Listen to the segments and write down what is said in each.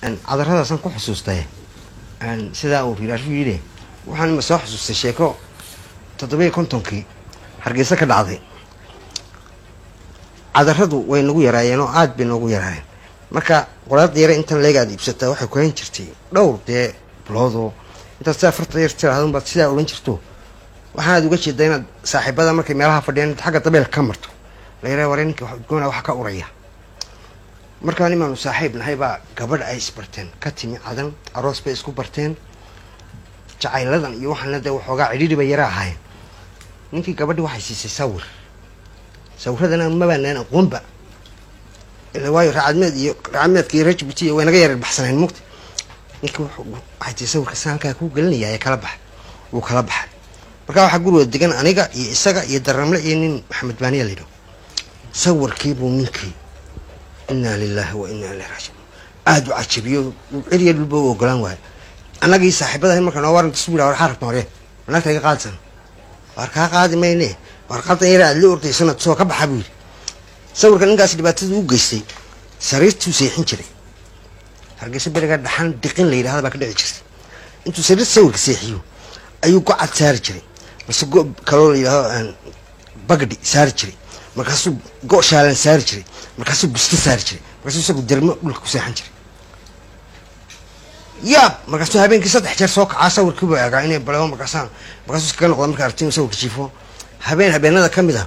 cadaradaasaan ku xusuustay. Sidaa uu riiraashu yidhi waxaan soo xusuustay sheeko. Toddobiyo kontonkii hargeysa ka dhacday. Cadaradu way nagu yaraayeen oo aada bay noogu yaraayeen. Marka qolaada yare intan leega aad waxay ku hayn jirtay. Dhowr dee biloodoo intaad sidaa farta yar tiraahdan baad sidaa odhan jirto. Waxaanaad uga jeedaa inaad saaxiibada markay meelaha fadhiyaan xagga dabeelka ka marto. La yaraha waree ninka goona waxa ka uraya markaa nimaanu saaxiib nahay baa gabadh ay isbarteen ka timi cadan aroos bay isku barteen. Jacayladan iyo waxaana dee waxoogaa cidhiidhi bay yara ahaayeen. Ninkii gabadhi waxay siisay sawir. Sawiradana mabaanaan aqoonba. Ila waayo raacadmeed iyo raacadmeedka iyo rajbuti iyo way naga yarar baxsaneen mugta ninkii waxay tii sawirka halkaa kuu gelinaya ee kala baxa. Wuu kala baxay. Markaa waxaa gurigood degan aniga iyo isaga iyo daramle iyo nin maxamed baaniya la yidhaho. Sawirkiibuu ninkii inaa lilahi wa inaa ilahi raajiun aada u cajabiyo ciriya dhulba u ogolaan waayo annagii saaxiibadahay marka noo waran war rabta hore naagta iga qaadsan. Waar kaa qaadi mayne. Waar qaldan yara aad la ordaysana soo ka baxa buu yidhi. Sawirka ninkaas dhibaatada u geystay sariirtuu seexin jiray. Hargeysa beriga dhaxan diqin la yidhahda baa ka dhici jirtay. Intuu sariirta sawirka seexiyo ayuu gocad saari jiray. Mase go kaloo la yidhahdo bagdhi saari jiray markaasuu go shaalan saari jiray markaasuu busto saari jiray markaasuu isagu dermo dhulka ku seexan jiray. Yaab markaasuu habeenkii saddex jeer soo kacaa sawirkiibu eegaa inay baleo markaasaan markaasuu iskaga noqda marka aragti sawirka jiifo habeen habeenada ka mid a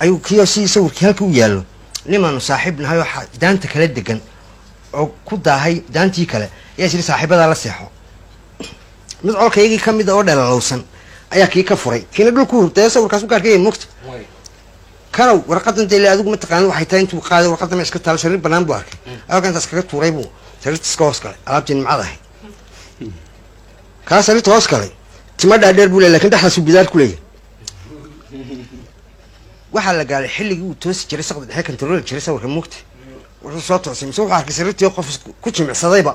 ayuu kiyo si sawirkii halka u yaallo. Nimaanu saaxiib nahay waxaa daanta kala degan oo ku daahay daantii kale ayaa siri saaxiibadaa la seexo. Mid colkaygii ka mid a oo dhelalowsan ayaa kii ka furay. Kiina dhulku hurtay sawirkaas u gaarkaya mugta kanow warqadan dee adigu mataqaana waxay tahay intuu qaaday warqadan iska taalo? Sariir banaan buu arkay. Alka intaas kaga tuuray buu. Sariirta iska hoos galay. Alaabtii nimcad ahayd kaa sariirta hoos galay. Tima dhaadheer buu ley laakiin dhexdaasuu bidaar ku leeyahy waxaa la gaalay xilligii uu toosi jiray saqda dhexe kantarooli jiray sawirka mugta wuxuu soo toosay. Mise wuxuu arkay sariirtii qof ku jimicsadayba?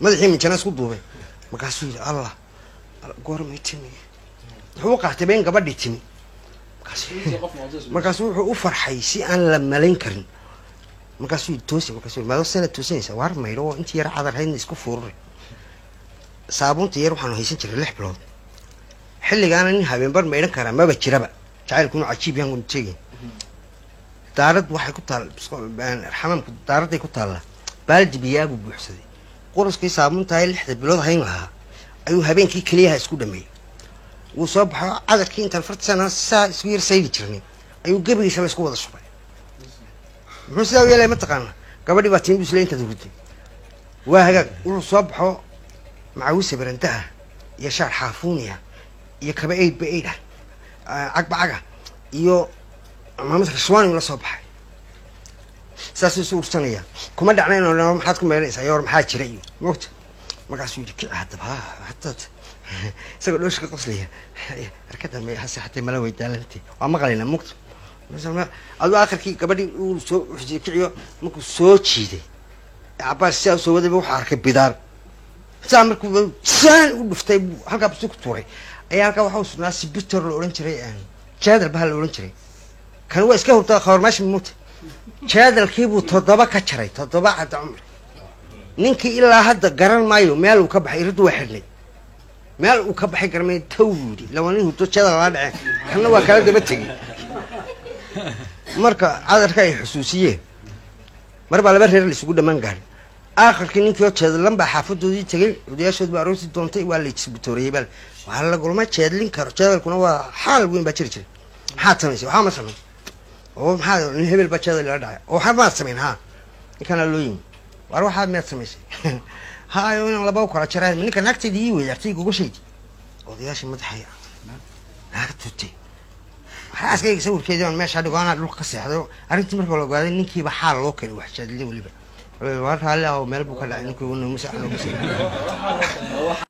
Madaxii minjana isku duubay. Markaasuu yidhi allah goormay timi. Wuxuu u qaatay been gabadhii timi markaasu wuxuu u farxay si aan la malayn karin. Markaasuu toosi markaasuu maado sana waar maydho oo intii yara cadar haydna isku fururay. Saabuunta yar waxaanu haysan jiray lix bilood. Xilligaana nin habeenbar maydhan karaa maba jiraba. Jacaylkunu cajiib yaan tegin daarad waxay ku taal xamaamku daaraday ku taallaa baaldi biyaabuu buuxsaday. Quraskii saabuuntahay lixda bilood hayn lahaa ayuu habeenkii keliyaha isku dhameeyey wuu soo baxo cadarkii intaan fartisana saa isku yar saydi jirnay. Ayuu gebigiisaba isku wada shubay. Muxuu sidaa u yeelay mataqaana gabadhii baa tiimi busle intaad hurday waa hagaag. Wuxuu soo baxo macawisa barandaha iyo shaar xaafuuniya iyo kaba eydba eydha cagba caga iyo maamad rashwaani la soo baxay. Saasuu isu ursanaya. Kuma dhacnayn oo maxaad ku meelanaysaa yoor maxaa jira iyo mogta markaasuu yidhi kici haddaba ha isagoo dhooshka qoslaya arkada may hase hatay mala weydaalante waa maqlayna mugta aduu akhirkii gabadhii uu soo xujiyey kiciyo markuu soo jiiday cabaas sidaa u soo wadayba waxaa arkay bidaar saa markuu saan u dhuftay halkaa busi ku tuuray ayaa halkaa waxaa usugnaa sibitor la odhan jiray jaadal baha la odhan jiray kan waa iska hurta khabarmaashi mugta jaadalkiibuu toddoba ka jaray toddoba cadda cumri ninkii ilaa hadda garan maayo meel uu ka baxay iriddu waa xidhnay meel uu ka baxay garmay taw buu yidhi laba nin hurdo jadal laa dhaceen kanna waa kala daba tegey marka cadarka ay xusuusiyeen mar baa laba reer la isugu dhammaan gaadhay aakhirkii ninkii oo jeedlan baa xaafadoodii tegey odayaashood baa aroosi doontay waa la isbitooreeyey bal. Waa lagulama jeedlin karo. Jeedalkuna waa xaal weyn baa jiri jiray. Maxaad samaysay? Waxaa ma samayn oo maxaa hebel baa jeedal ila dhacay. Oo waxaa maad samayn haa. Ninkanaa loo yimi waar waxaad miyaad samaysay hayo inaan laba kala jaraa ninka naagtayda ii weydaartay gogashaydi odayaashii madaxay naaga tutay. Xaaskayga sawirkeedii aan meeshaa dhigo anaa dhulka ka seexday arrintii marka la ogaaday ninkiiba xaal loo keenay wax jaadilin weliba. Waa raalli ah meel buu ka dhacay ninkii